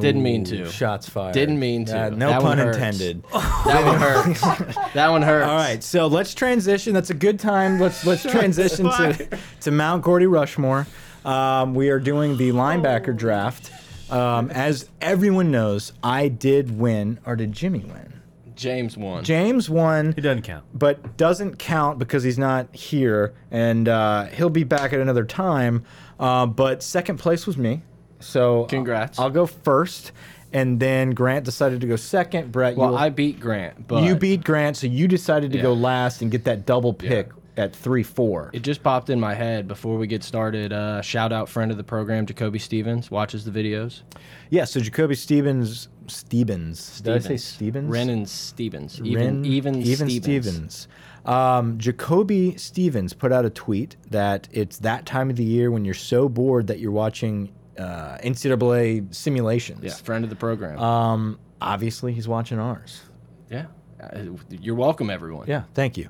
Speaker 2: Didn't mean to.
Speaker 1: Shots fired.
Speaker 2: Didn't mean to.
Speaker 1: Uh, no
Speaker 2: That one
Speaker 1: pun
Speaker 2: hurts.
Speaker 1: intended.
Speaker 2: That one hurts. that one hurts.
Speaker 1: All right, so let's transition. That's a good time. Let's let's transition to to Mount Gordy Rushmore. Um, we are doing the linebacker draft. Um, as everyone knows, I did win, or did Jimmy win?
Speaker 2: James won.
Speaker 1: James won,
Speaker 3: He doesn't count.
Speaker 1: but doesn't count because he's not here, and uh, he'll be back at another time. Uh, but second place was me, so
Speaker 2: Congrats.
Speaker 1: I'll go first, and then Grant decided to go second. Brett,
Speaker 2: well,
Speaker 1: you
Speaker 2: I beat Grant, but
Speaker 1: you beat Grant, so you decided to go last and get that double pick at three four.
Speaker 2: It just popped in my head before we get started. Uh, shout out friend of the program, Jacoby Stevens, watches the videos.
Speaker 1: Yeah, so Jacoby Stevens Stevens. Did I say
Speaker 2: Stevens. Renan Stevens. Even
Speaker 1: Ren-
Speaker 2: even,
Speaker 1: even
Speaker 2: Stevens.
Speaker 1: Stevens. Um, Jacoby Stevens put out a tweet that it's that time of the year when you're so bored that you're watching uh, NCAA simulations.
Speaker 2: Yeah, friend of the program.
Speaker 1: Um, obviously, he's watching ours.
Speaker 2: yeah. Uh, You're welcome, everyone.
Speaker 1: Yeah, thank you.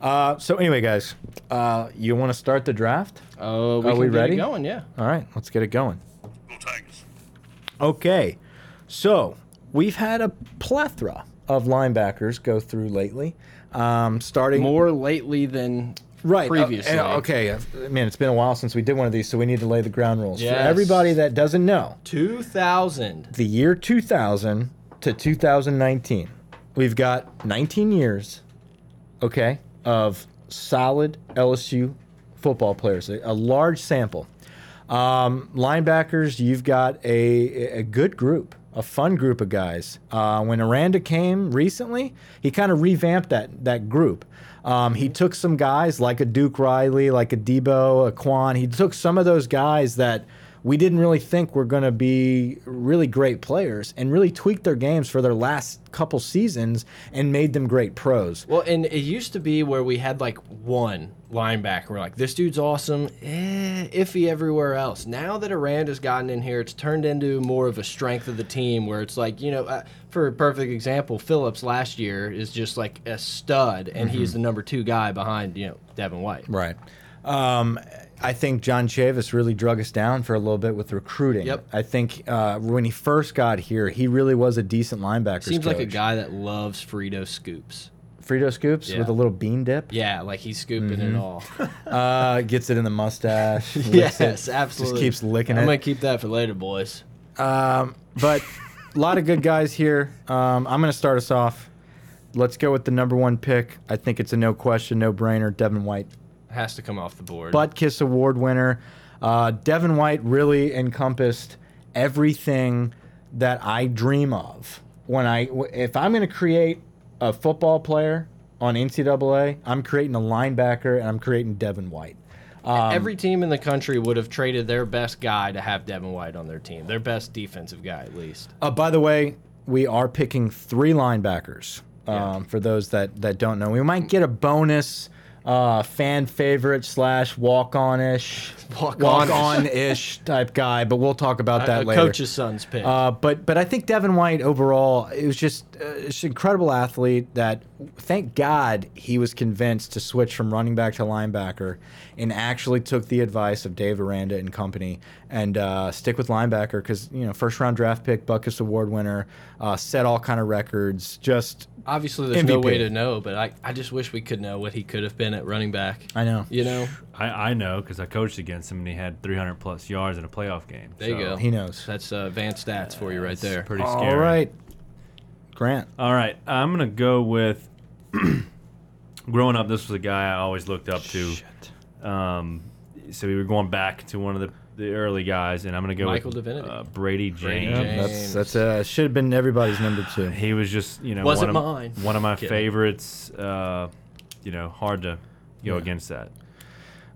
Speaker 1: Uh, so anyway, guys, uh, you want to start the draft?
Speaker 2: Oh, we
Speaker 1: Are
Speaker 2: can
Speaker 1: we
Speaker 2: get
Speaker 1: ready?
Speaker 2: It going, yeah.
Speaker 1: All right, let's get it going. Okay, so we've had a plethora of linebackers go through lately. Um, starting
Speaker 2: More lately than
Speaker 1: right uh,
Speaker 2: previously.
Speaker 1: uh, okay, uh, man, it's been a while since we did one of these, so we need to lay the ground rules for everybody that doesn't know.
Speaker 2: 2000.
Speaker 1: The year 2000 to 2019, we've got 19 years, okay, of solid LSU football players, a, a large sample. Um, linebackers, you've got a, a good group, a fun group of guys. Uh, when Aranda came recently, he kind of revamped that that group. Um, he took some guys like a Duke Riley, like a Debo, a Quan. He took some of those guys that we didn't really think were going to be really great players and really tweaked their games for their last couple seasons and made them great pros.
Speaker 2: Well, and it used to be where we had like one linebacker. We're like, this dude's awesome, eh, iffy everywhere else. Now that Aranda's gotten in here, it's turned into more of a strength of the team where it's like, you know, uh, for a perfect example, Phillips last year is just like a stud, and he's the number two guy behind, you know, Devin White.
Speaker 1: Right. Um, I think John Chavis really drug us down for a little bit with recruiting.
Speaker 2: Yep.
Speaker 1: I think uh, when he first got here, he really was a decent linebacker.
Speaker 2: Seems like a guy that loves Frito scoops.
Speaker 1: Frito scoops
Speaker 2: Yeah.
Speaker 1: with a little bean dip.
Speaker 2: Yeah, like he's scooping it all.
Speaker 1: Uh, gets it in the mustache. licks
Speaker 2: yes,
Speaker 1: it,
Speaker 2: absolutely.
Speaker 1: Just keeps licking it.
Speaker 2: I'm
Speaker 1: it.
Speaker 2: gonna keep that for later, boys.
Speaker 1: Um, but a lot of good guys here. Um, I'm going to start us off. Let's go with the number one pick. I think it's a no question, no brainer. Devin White,
Speaker 2: Has to come off the board.
Speaker 1: Butt Kiss Award winner. Uh, Devin White really encompassed everything that I dream of. When I, if I'm going to create a football player on NCAA, I'm creating a linebacker and I'm creating Devin White. Um,
Speaker 2: Every team in the country would have traded their best guy to have Devin White on their team. Their best defensive guy, at least.
Speaker 1: Uh, by the way, we are picking three linebackers. Um,
Speaker 2: Yeah.
Speaker 1: For those that that don't know, we might get a bonus uh, fan favorite slash walk on ish,
Speaker 2: Walk-on-ish.
Speaker 1: type guy. But we'll talk about that
Speaker 2: a
Speaker 1: later.
Speaker 2: coach's son's pick.
Speaker 1: Uh, but but I think Devin White overall, it was just uh, just an incredible athlete. That thank God he was convinced to switch from running back to linebacker, and actually took the advice of Dave Aranda and company and uh, stick with linebacker because you know first round draft pick, Butkus Award winner, uh, set all kind of records. Just
Speaker 2: Obviously, there's no way to know, but I, I just wish we could know what he could have been at running back.
Speaker 1: I know
Speaker 2: You know,
Speaker 3: I, I know because I coached against him and he had 300 plus yards in a playoff game.
Speaker 2: There you go.
Speaker 1: he knows.
Speaker 2: that's uh, advanced stats for you right
Speaker 3: it's
Speaker 2: there.
Speaker 3: Pretty scary.
Speaker 1: All right, Grant.
Speaker 3: All right, I'm gonna go with. growing up, this was a guy I always looked up to. Um, so we were going back to one of the, the early guys, and I'm gonna go
Speaker 2: Michael
Speaker 3: with
Speaker 2: Divinity.
Speaker 3: uh, Bradie James.
Speaker 2: Brady
Speaker 1: Yep,
Speaker 2: James.
Speaker 1: that's that's uh, should have been everybody's number two.
Speaker 3: He was just you know
Speaker 2: Wasn't
Speaker 3: one of,
Speaker 2: mine.
Speaker 3: one of my
Speaker 2: Kidding.
Speaker 3: favorites. Uh, you know, hard to go
Speaker 1: Yeah.
Speaker 3: against that.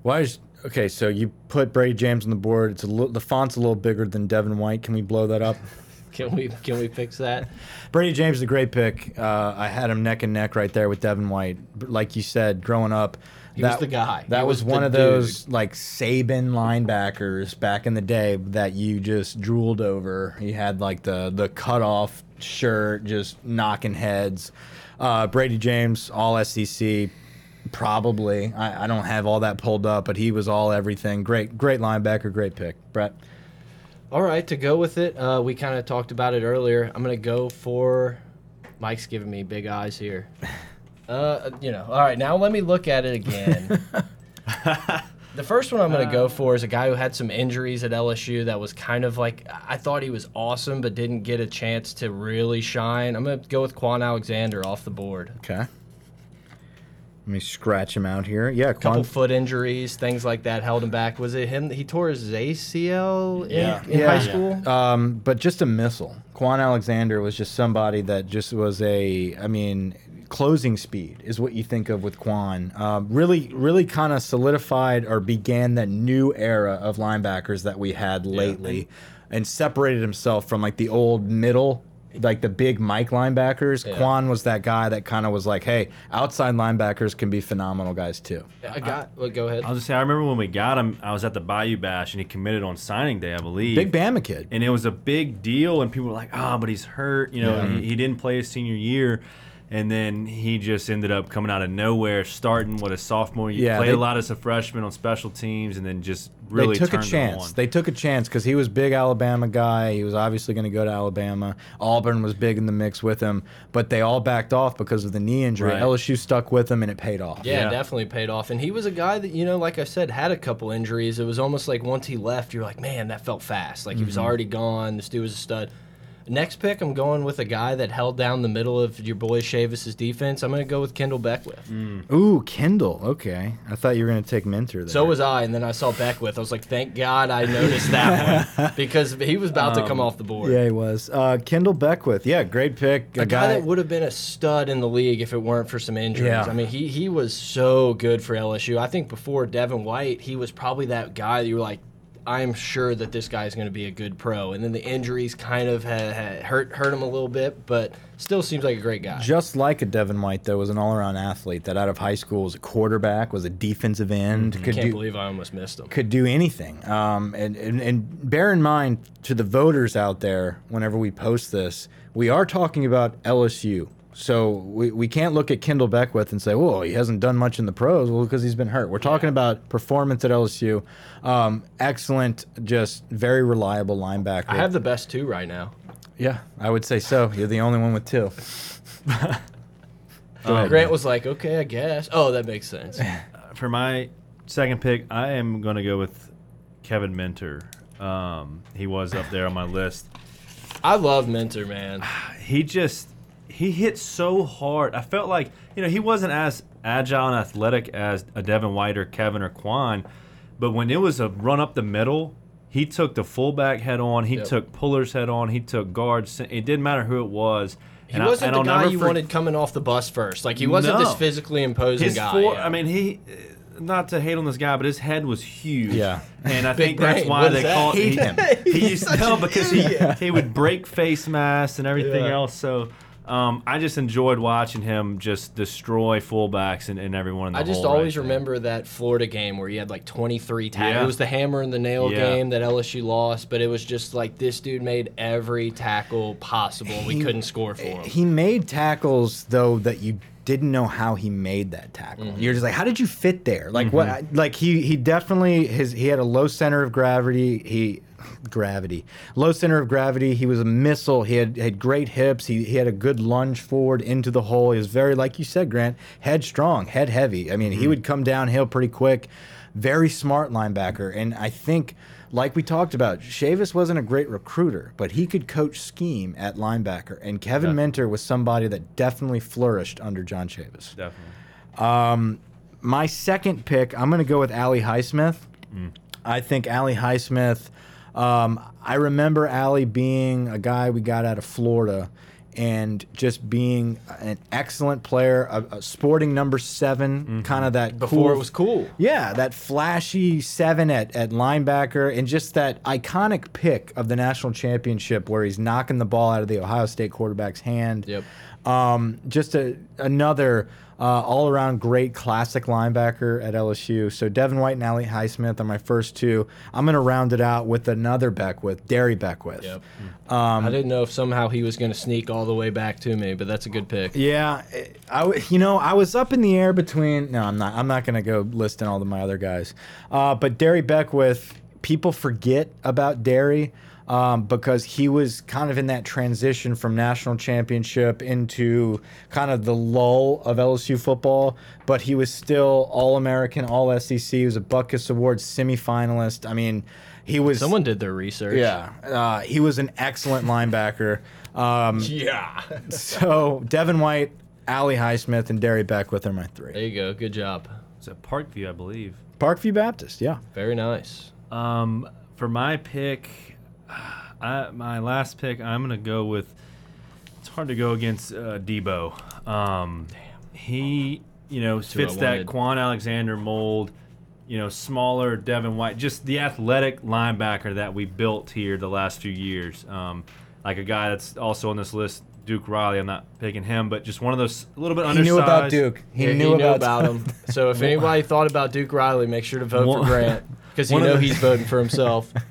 Speaker 1: Why is okay? So you put Bradie James on the board. It's a little, the font's a little bigger than Devin White. Can we blow that up?
Speaker 2: Can we can we fix that?
Speaker 1: Bradie James is a great pick. Uh, I had him neck and neck right there with Devin White. But Like you said, growing up,
Speaker 2: He was the guy.
Speaker 1: That was,
Speaker 2: was
Speaker 1: one of those like Saban linebackers back in the day that you just drooled over. He had like the the cutoff shirt, just knocking heads. Uh, Bradie James, all SEC, probably. I, I don't have all that pulled up, but he was all everything. Great, great linebacker, great pick, Brett.
Speaker 2: All right, to go with it, uh, we kind of talked about it earlier. I'm gonna go for. Mike's giving me big eyes here. Uh, you know. All right, now let me look at it again. the first one I'm gonna go for is a guy who had some injuries at LSU. That was kind of like I thought he was awesome, but didn't get a chance to really shine. I'm gonna go with Kwon Alexander off the board.
Speaker 1: Okay. Let me scratch him out here. Yeah,
Speaker 2: couple foot injuries, things like that held him back. Was it him? He tore his ACL in,
Speaker 3: Yeah.
Speaker 2: in
Speaker 1: Yeah.
Speaker 2: high school.
Speaker 1: Um, but just a missile. Kwon Alexander was just somebody that just was a, I mean, closing speed is what you think of with Kwon. Um, really, really kind of solidified or began that new era of linebackers that we had lately and separated himself from like the old middle. Like the big Mike linebackers,
Speaker 2: Yeah.
Speaker 1: Kwon was that guy that kind of was like, "Hey, outside linebackers can be phenomenal guys too."
Speaker 2: I got. Well, go ahead.
Speaker 3: I'll just say I remember when we got him. I was at the Bayou Bash and he committed on signing day, I believe.
Speaker 1: Big Bama kid.
Speaker 3: and it was a big deal and people were like ah but he's hurt you know he, he didn't play his senior year and then he just ended up coming out of nowhere starting what a sophomore year
Speaker 1: Yeah,
Speaker 3: played
Speaker 1: they-
Speaker 3: a lot as a freshman on special teams and then just really
Speaker 1: they took a
Speaker 3: turned it
Speaker 1: chance.
Speaker 3: on.
Speaker 1: They took a chance because he was big Alabama guy. He was obviously going to go to Alabama. Auburn was big in the mix with him, but they all backed off because of the knee injury.
Speaker 3: Right.
Speaker 1: LSU stuck with him, and it paid off.
Speaker 2: Yeah,
Speaker 3: Yeah.
Speaker 2: definitely paid off. And he was a guy that, you know, like I said, had a couple injuries. It was almost like once he left, you're like, man, that felt fast. Like he mm-hmm. was already gone. This dude was a stud. Next pick, I'm going with a guy that held down the middle of your boy Chavis's defense. I'm going to go with Kendall Beckwith.
Speaker 1: Ooh, Kendall. Okay, I thought you were going to take Minter there.
Speaker 2: So was I, and then I saw Beckwith. I was like, thank God I noticed that one because he was about to come off the board.
Speaker 1: yeah, he was. Uh, Kendall Beckwith. Yeah, great pick.
Speaker 2: a guy, that would have been a stud in the league if it weren't for some injuries.
Speaker 1: Yeah.
Speaker 2: I mean, he he was so good for LSU. I think before Devin White, he was probably that guy that you were like, I'm sure that this guy is going to be a good pro. And then the injuries kind of ha ha hurt hurt him a little bit, but still seems like a great guy.
Speaker 1: Just like a Devin White, though, was an all-around athlete that out of high school was a quarterback, was a defensive end, could
Speaker 2: Can't
Speaker 1: do
Speaker 2: believe I almost missed him.
Speaker 1: could do anything. Um, and, and, and bear in mind to the voters out there, whenever we post this, we are talking about LSU. So we, we can't look at Kendall Beckwith and say, "Well, he hasn't done much in the pros." Well, because he's been hurt. We're talking about performance at LSU. Um, excellent, just very reliable linebacker.
Speaker 2: I have the best two right now.
Speaker 1: yeah, I would say so. You're the only one with two. Go ahead.
Speaker 2: Grant was like, okay, I guess. Oh, that makes sense.
Speaker 3: for my second pick I am going to go with Kevin Minter um, he was up there on my list
Speaker 2: I love Minter, man.
Speaker 3: he just he hit so hard. I felt like you know he wasn't as agile and athletic as a Devin White or Kevin or Kwon, but when it was a run up the middle, he took the fullback head on. He
Speaker 2: Yep.
Speaker 3: took pullers head on. He took guards. It didn't matter who it was.
Speaker 2: He
Speaker 3: And
Speaker 2: wasn't
Speaker 3: and
Speaker 2: the
Speaker 3: I'll
Speaker 2: guy
Speaker 3: never
Speaker 2: you
Speaker 3: for-
Speaker 2: wanted coming off the bus first. Like he wasn't this physically imposing
Speaker 3: His
Speaker 2: guy.
Speaker 3: four,
Speaker 2: yeah.
Speaker 3: I mean, he. Not to hate on this guy, but his head was huge.
Speaker 1: Yeah.
Speaker 3: and I
Speaker 2: Big
Speaker 3: think that's why
Speaker 2: What
Speaker 3: they
Speaker 2: is that?
Speaker 3: call
Speaker 1: Hate
Speaker 3: he,
Speaker 1: him.
Speaker 3: He used to no because he he would break face masks and everything
Speaker 2: Yeah.
Speaker 3: else. So Um, I just enjoyed watching him just destroy fullbacks and, and everyone in the
Speaker 2: I just always
Speaker 3: right there.
Speaker 2: remember that Florida game where he had like 23 tackles.
Speaker 3: Yeah.
Speaker 2: It was the hammer and the nail
Speaker 3: Yeah.
Speaker 2: game that LSU lost, but it was just like this dude made every tackle possible. We couldn't score for him.
Speaker 1: He made tackles though that you didn't know how he made that tackle.
Speaker 2: Mm-hmm.
Speaker 1: You're just like, how did you fit there? Like what? Like he he definitely his he had a low center of gravity. He gravity low center of gravity. He was a missile. He had had great hips. He he had a good lunge forward into the hole. He was very like you said, Grant, headstrong, head heavy. I mean, he mm-hmm. would come downhill pretty quick. Very smart linebacker, and I think. Like we talked about, Chavis wasn't a great recruiter, but he could coach scheme at linebacker. And Kevin
Speaker 3: Yeah.
Speaker 1: Minter was somebody that definitely flourished under John Chavis.
Speaker 3: Definitely.
Speaker 1: Um, my second pick, I'm going to go with Ali Highsmith. Mm. I think Ali Highsmith. Um, I remember Ali being a guy we got out of Florida, and just being an excellent player, a, a sporting number 7 kind of that
Speaker 2: Before
Speaker 1: cool-
Speaker 2: it was cool.
Speaker 1: Yeah, that flashy seven at, at linebacker, and just that iconic pick of the national championship where he's knocking the ball out of the Ohio State quarterback's hand.
Speaker 2: Yep.
Speaker 1: Um, just a, another uh, all around great classic linebacker at LSU. So Devin White and Ali Highsmith are my first two. I'm going to round it out with another Beckwith, Darry Beckwith.
Speaker 2: Yep.
Speaker 1: Um,
Speaker 2: I didn't know if somehow he was going to sneak all the way back to me, but that's a good pick.
Speaker 1: Yeah, I you know I was up in the air between. No, I'm not. I'm not gonna go listing all of my other guys. Uh, but Darry Beckwith, people forget about Darry um, because he was kind of in that transition from national championship into kind of the lull of LSU football. But he was still All American, All SEC. He was a Butkus Award semifinalist. I mean, he was.
Speaker 2: Someone did their research.
Speaker 1: Yeah, uh, he was an excellent linebacker. Um,
Speaker 2: Yeah.
Speaker 1: so Devin White, Ali Highsmith, and Darry Beckwith are my three.
Speaker 2: there you go. Good job.
Speaker 3: It's at Parkview, I believe.
Speaker 1: Parkview Baptist, yeah.
Speaker 2: Very nice.
Speaker 3: Um, for my pick, I, my last pick, I'm gonna go with. It's hard to go against uh, Debo. Um, he, you know,
Speaker 2: who
Speaker 3: fits that
Speaker 2: wanted.
Speaker 3: Kwon Alexander mold. You know, smaller Devin White, just the athletic linebacker that we built here the last few years. Um, like a guy that's also on this list, Duke Riley. I'm not picking him, but just one of those a little bit undersized.
Speaker 1: He
Speaker 3: undersized.
Speaker 1: knew about Duke. He,
Speaker 2: Yeah,
Speaker 1: knew, about,
Speaker 2: him. So if anybody thought about Duke Riley, make sure to vote
Speaker 3: One-
Speaker 2: for Grant because you know
Speaker 3: the-
Speaker 2: he's voting for himself.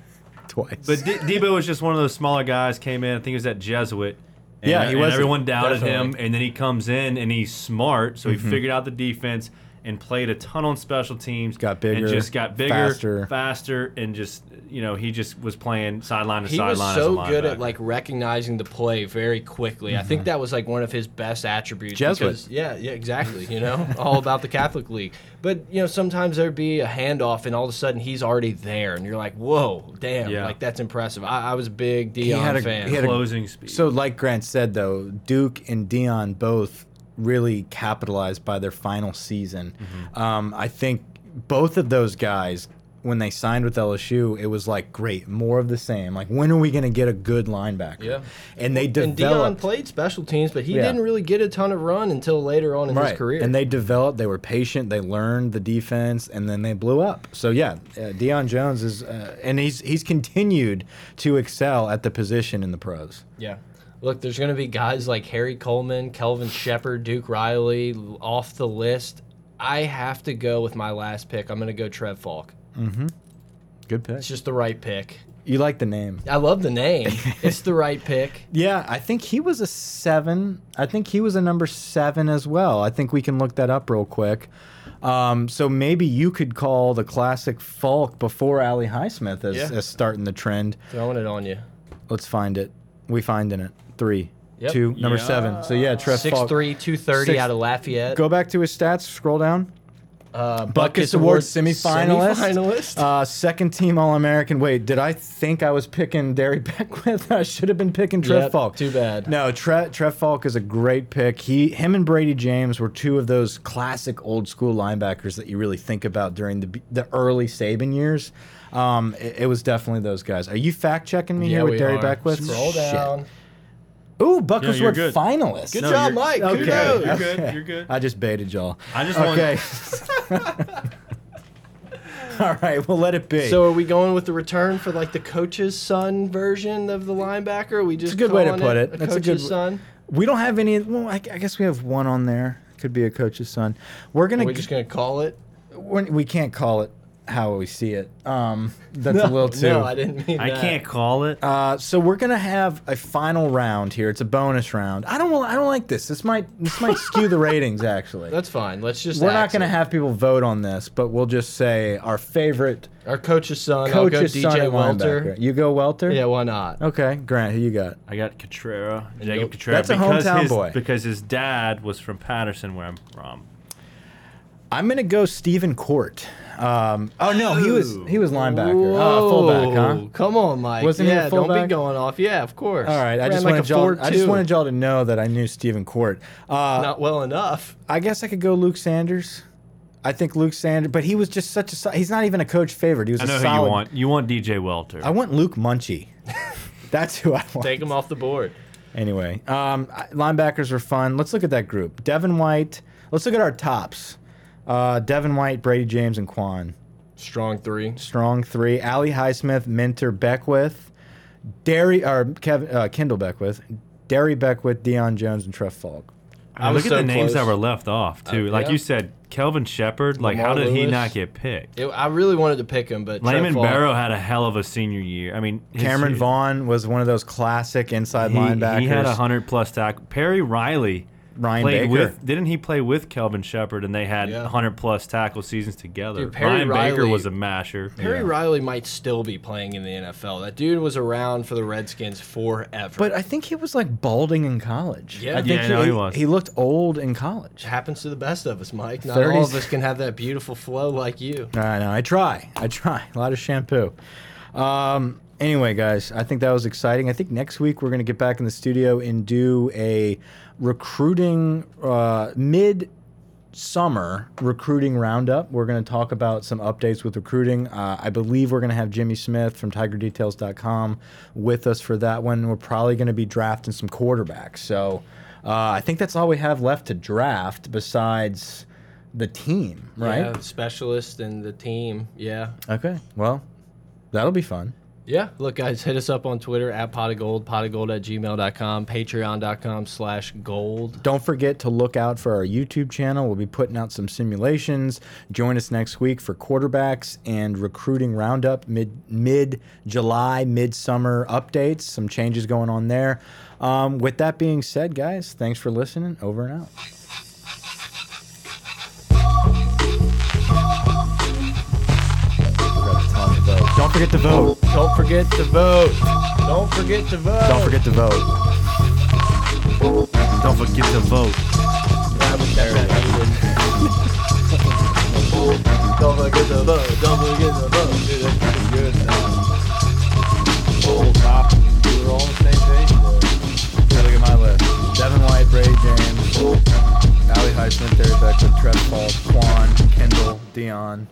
Speaker 1: twice.
Speaker 3: But D- Debo was just one of those smaller guys. Came in, I think he was at Jesuit. And,
Speaker 1: Yeah, he was.
Speaker 3: Everyone doubted him, and then he comes in and he's smart, so he
Speaker 1: Mm-hmm.
Speaker 3: figured out the defense and played a ton on special teams.
Speaker 1: Got bigger,
Speaker 3: and just got bigger,
Speaker 1: faster.
Speaker 3: faster, and just you know he just was playing sideline to sideline.
Speaker 2: he was so
Speaker 3: as a
Speaker 2: good at like recognizing the play very quickly. I think that was like one of his best attributes.
Speaker 1: Jesuit.
Speaker 2: Because, yeah, yeah, exactly. You know, all about the Catholic League. But you know, sometimes there'd be a handoff, and all of a sudden he's already there, and you're like, "Whoa, damn!
Speaker 3: Yeah.
Speaker 2: Like that's impressive." I, I was a big Deion
Speaker 1: had a-
Speaker 2: fan.
Speaker 1: he had a-
Speaker 3: closing speed.
Speaker 1: so, like Grant said, though, Duke and Deion both really capitalized by their final season.
Speaker 3: Mm-hmm.
Speaker 1: Um, I think both of those guys, when they signed with LSU, it was like, great, more of the same. Like, when are we going to get a good linebacker?
Speaker 2: Yeah.
Speaker 1: And they developed.
Speaker 2: and Deion
Speaker 1: developed.
Speaker 2: played special teams, but he
Speaker 1: Yeah.
Speaker 2: didn't really get a ton of run until later on in
Speaker 1: right.
Speaker 2: his career.
Speaker 1: And they developed, they were patient, they learned the defense, and then they blew up. So yeah, uh, Deion Jones is, uh, and he's he's continued to excel at the position in the pros.
Speaker 2: Yeah. Look, there's going to be guys like Harry Coleman, Kelvin Sheppard, Duke Riley off the list. I have to go with my last pick. I'm going to go Trev Faulk.
Speaker 1: Good pick.
Speaker 2: It's just the right pick.
Speaker 1: You like the name?
Speaker 2: I love the name. it's the right pick.
Speaker 1: Yeah, I think he was a seven. I think he was a number seven as well. I think we can look that up real quick. Um, so maybe you could call the classic Faulk before Ali Highsmith as,
Speaker 2: Yeah.
Speaker 1: as starting the trend.
Speaker 2: Throwing it on you.
Speaker 1: Let's find it. We find in it three,
Speaker 2: Yep.
Speaker 1: two, number
Speaker 3: Yeah.
Speaker 1: seven. So yeah, Trev Faulk.
Speaker 2: 6'3", 230
Speaker 1: Six-
Speaker 2: out of Lafayette.
Speaker 1: Go back to his stats. Scroll down.
Speaker 2: Uh,
Speaker 1: Butkus Award semifinalist.
Speaker 2: semifinalist.
Speaker 1: Uh, second team All American. Wait, did I think I was picking Darry Beckwith? I should have been picking Trev
Speaker 2: Yep,
Speaker 1: Faulk.
Speaker 2: too bad.
Speaker 1: No, Tre Trev Faulk is a great pick. He, him, and Bradie James were two of those classic old school linebackers that you really think about during the the early Saban years. Um, it, it was definitely those guys. Are you fact checking me
Speaker 2: yeah,
Speaker 1: here with
Speaker 2: we Darry.
Speaker 1: Beckwith?
Speaker 2: Scroll
Speaker 1: Shit.
Speaker 2: Down.
Speaker 1: Ooh, Buckers
Speaker 3: you're good.
Speaker 1: finalist.
Speaker 2: Good
Speaker 3: No,
Speaker 2: job,
Speaker 3: you're-
Speaker 2: Mike.
Speaker 1: Okay.
Speaker 2: Kudos.
Speaker 3: You're good. You're good.
Speaker 1: I just baited y'all.
Speaker 3: I just want-
Speaker 1: okay. All right, we'll let it be.
Speaker 2: So are we going with the return for like the coach's son version of the linebacker? Are we just
Speaker 1: a good way to put it.
Speaker 2: A
Speaker 1: That's a
Speaker 2: coach's
Speaker 1: good-
Speaker 2: son.
Speaker 1: We don't have any. Well, I, I guess we have one on there. Could be a coach's son. We're gonna.
Speaker 2: We're we just gonna call it?
Speaker 1: we're, we can't call it how we see it. Um, that's a little too.
Speaker 2: No, I didn't mean
Speaker 3: I
Speaker 2: that.
Speaker 3: can't call it.
Speaker 1: Uh, so we're gonna have a final round here. It's a bonus round. I don't. I don't like this. This might. This might skew the ratings. Actually,
Speaker 2: That's fine. Let's just.
Speaker 1: we're not gonna
Speaker 2: it.
Speaker 1: have people vote on this, but we'll just say our favorite
Speaker 2: our coach's son. I'll go
Speaker 1: coach's son
Speaker 2: DJ Welter.
Speaker 1: linebacker. You go Welter.
Speaker 2: Yeah, why not?
Speaker 1: Okay, Grant. Who you got?
Speaker 3: I got Cutrera,
Speaker 2: you-
Speaker 3: Jacob Cutrera.
Speaker 1: That's a hometown
Speaker 3: his,
Speaker 1: boy.
Speaker 3: Because his dad was from Patterson, where I'm from.
Speaker 1: I'm gonna go Stephen Court. Um, oh no, he was he was linebacker, uh, fullback, huh?
Speaker 2: Come on, Mike.
Speaker 1: Wasn't he a
Speaker 2: yeah, don't
Speaker 1: fullback?
Speaker 2: be going off. Yeah, of course.
Speaker 1: All right, I
Speaker 2: Ran
Speaker 1: just
Speaker 2: like
Speaker 1: wanted
Speaker 2: a
Speaker 1: y'all. I just
Speaker 2: 4-2.
Speaker 1: wanted y'all to know that I knew Stephen Court. Uh,
Speaker 2: Not well enough.
Speaker 1: I guess I could go Luke Sanders. I think Luke Sanders, but he was just such a. so- He's not even a coach favorite. He was
Speaker 3: I know
Speaker 1: a
Speaker 3: who
Speaker 1: solid.
Speaker 3: you want. You want DJ Welter.
Speaker 1: I want Luke Munchie. That's who I want.
Speaker 2: Take him off the board.
Speaker 1: Anyway, um, I- linebackers are fun. Let's look at that group. Devin White. Let's look at our tops. Uh, Devin White, Bradie James, and Kwon.
Speaker 2: Strong three.
Speaker 1: Strong three. Ali Highsmith, Minter Beckwith, Darry or Kevin uh, Kendall Beckwith, Darry Beckwith, Deion Jones, and Trev Faulk.
Speaker 2: I
Speaker 3: Look
Speaker 2: was
Speaker 3: at
Speaker 2: so
Speaker 3: the names that were left off too.
Speaker 2: Uh,
Speaker 3: like
Speaker 2: yeah.
Speaker 3: you said, Kelvin Sheppard. Like how
Speaker 2: Lamar
Speaker 3: did he not get picked?
Speaker 2: It- I really wanted to pick him, but Trev
Speaker 3: Lamin
Speaker 2: Faulk-
Speaker 3: Barrow had a hell of a senior year. I mean, his-
Speaker 1: Cameron
Speaker 3: he-
Speaker 1: Vaughn was one of those classic inside
Speaker 3: he,
Speaker 1: linebackers.
Speaker 3: He had a hundred plus tackle. Perry Riley
Speaker 1: Ryan
Speaker 3: played
Speaker 1: Baker.
Speaker 3: with. Didn't he play with Kelvin Sheppard and they had
Speaker 2: Yeah.
Speaker 3: hundred plus tackle seasons together?
Speaker 2: Dude, Perry
Speaker 3: Ryan Baker was a masher.
Speaker 2: Perry
Speaker 1: Yeah.
Speaker 2: Riley might still be playing in the NFL. That dude was around for the Redskins forever.
Speaker 1: But I think he was like balding in college.
Speaker 2: Yeah.
Speaker 1: I think
Speaker 3: Yeah, no, he was.
Speaker 1: He looked old in college.
Speaker 2: happens to the best of us, Mike. Not
Speaker 1: 30s.
Speaker 2: all of us can have that beautiful flow like you.
Speaker 1: I know. I try. I try. A lot of shampoo. Um, anyway, guys, I think that was exciting. I think next week we're going to get back in the studio and do a recruiting uh, mid summer recruiting roundup. We're going to talk about some updates with recruiting. Uh, I believe we're going to have Jimmy Smith from TigerDetails.com with us for that one. We're probably going to be drafting some quarterbacks. So uh, I think that's all we have left to draft besides the team, right?
Speaker 2: Yeah, specialist and the team. Yeah.
Speaker 1: Okay. Well, that'll be fun.
Speaker 2: Yeah. Look, guys, hit us up on Twitter at pot of gold, pot of gold at gmail.com, patreon.com slash gold.
Speaker 1: Don't forget to look out for our YouTube channel. We'll be putting out some simulations. Join us next week for quarterbacks and recruiting roundup mid mid July, mid summer updates. Some changes going on there. Um, with that being said, guys, thanks for listening. Over and out. Don't forget to vote.
Speaker 2: Don't forget to vote. Don't forget to vote.
Speaker 1: Don't forget to vote.
Speaker 3: Don't forget to vote.
Speaker 2: That was terrible. Don't forget to vote. Don't forget to vote. Dude, that's pretty good.
Speaker 1: Full top. We were all on the same page. Okay, look at my list. Devin White, Bradie James, Ali Highsmith, Darry Beckwood, Trev Paul, Kwon, Kendall, Deion.